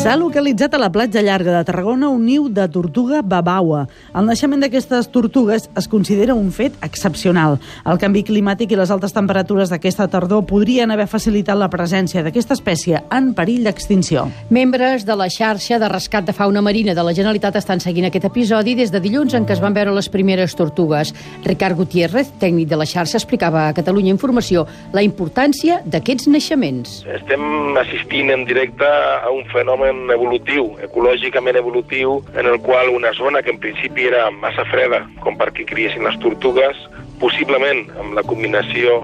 S'ha localitzat a la platja llarga de Tarragona un niu de tortuga babaua. El naixement d'aquestes tortugues es considera un fet excepcional. El canvi climàtic i les altes temperatures d'aquesta tardor podrien haver facilitat la presència d'aquesta espècie en perill d'extinció. Membres de la xarxa de rescat de fauna marina de la Generalitat estan seguint aquest episodi des de dilluns en què es van veure les primeres tortugues. Ricard Gutiérrez, tècnic de la xarxa, explicava a Catalunya Informació la importància d'aquests naixements. Estem assistint en directe a un fenomen evolutiu, ecològicament evolutiu, en el qual una zona que en principi era massa freda, com perquè criessin les tortugues, possiblement amb la combinació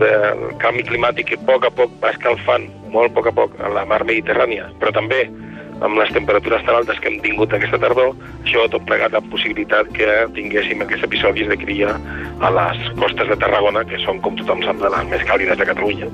del canvi climàtic que a poc a poc va escalfant molt a poc a poc a la mar Mediterrània, però també amb les temperatures tan altes que hem tingut aquesta tardor, això ha tot plegat la possibilitat que tinguéssim aquests episodis de cria a les costes de Tarragona, que són, com tothom sap, de les més càlides de Catalunya.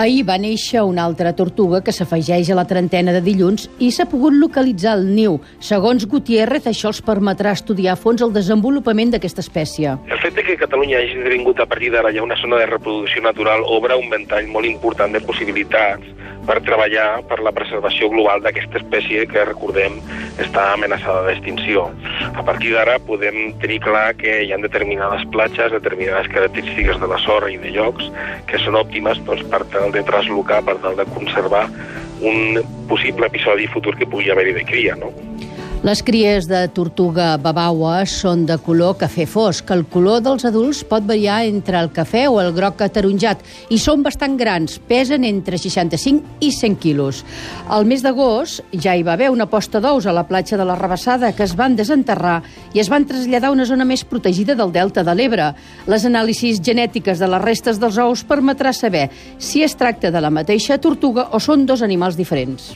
Ahir va néixer una altra tortuga que s'afegeix a la trentena de dilluns i s'ha pogut localitzar el niu. Segons Gutiérrez, això els permetrà estudiar a fons el desenvolupament d'aquesta espècie. El fet que Catalunya hagi esdevingut a partir d'ara ja una zona de reproducció natural obre un ventall molt important de possibilitats per treballar per la preservació global d'aquesta espècie que, recordem, està amenaçada d'extinció. A partir d'ara podem tenir clar que hi ha determinades platges, determinades característiques de la sorra i de llocs que són òptimes doncs, per tal de traslocar, per tal de conservar un possible episodi futur que pugui haver-hi de cria, no? Les cries de tortuga babaua són de color cafè fosc. El color dels adults pot variar entre el cafè o el groc ataronjat i són bastant grans, pesen entre 65 i 100 quilos. Al mes d'agost ja hi va haver una posta d'ous a la platja de la Rebassada que es van desenterrar i es van traslladar a una zona més protegida del delta de l'Ebre. Les anàlisis genètiques de les restes dels ous permetrà saber si es tracta de la mateixa tortuga o són dos animals diferents.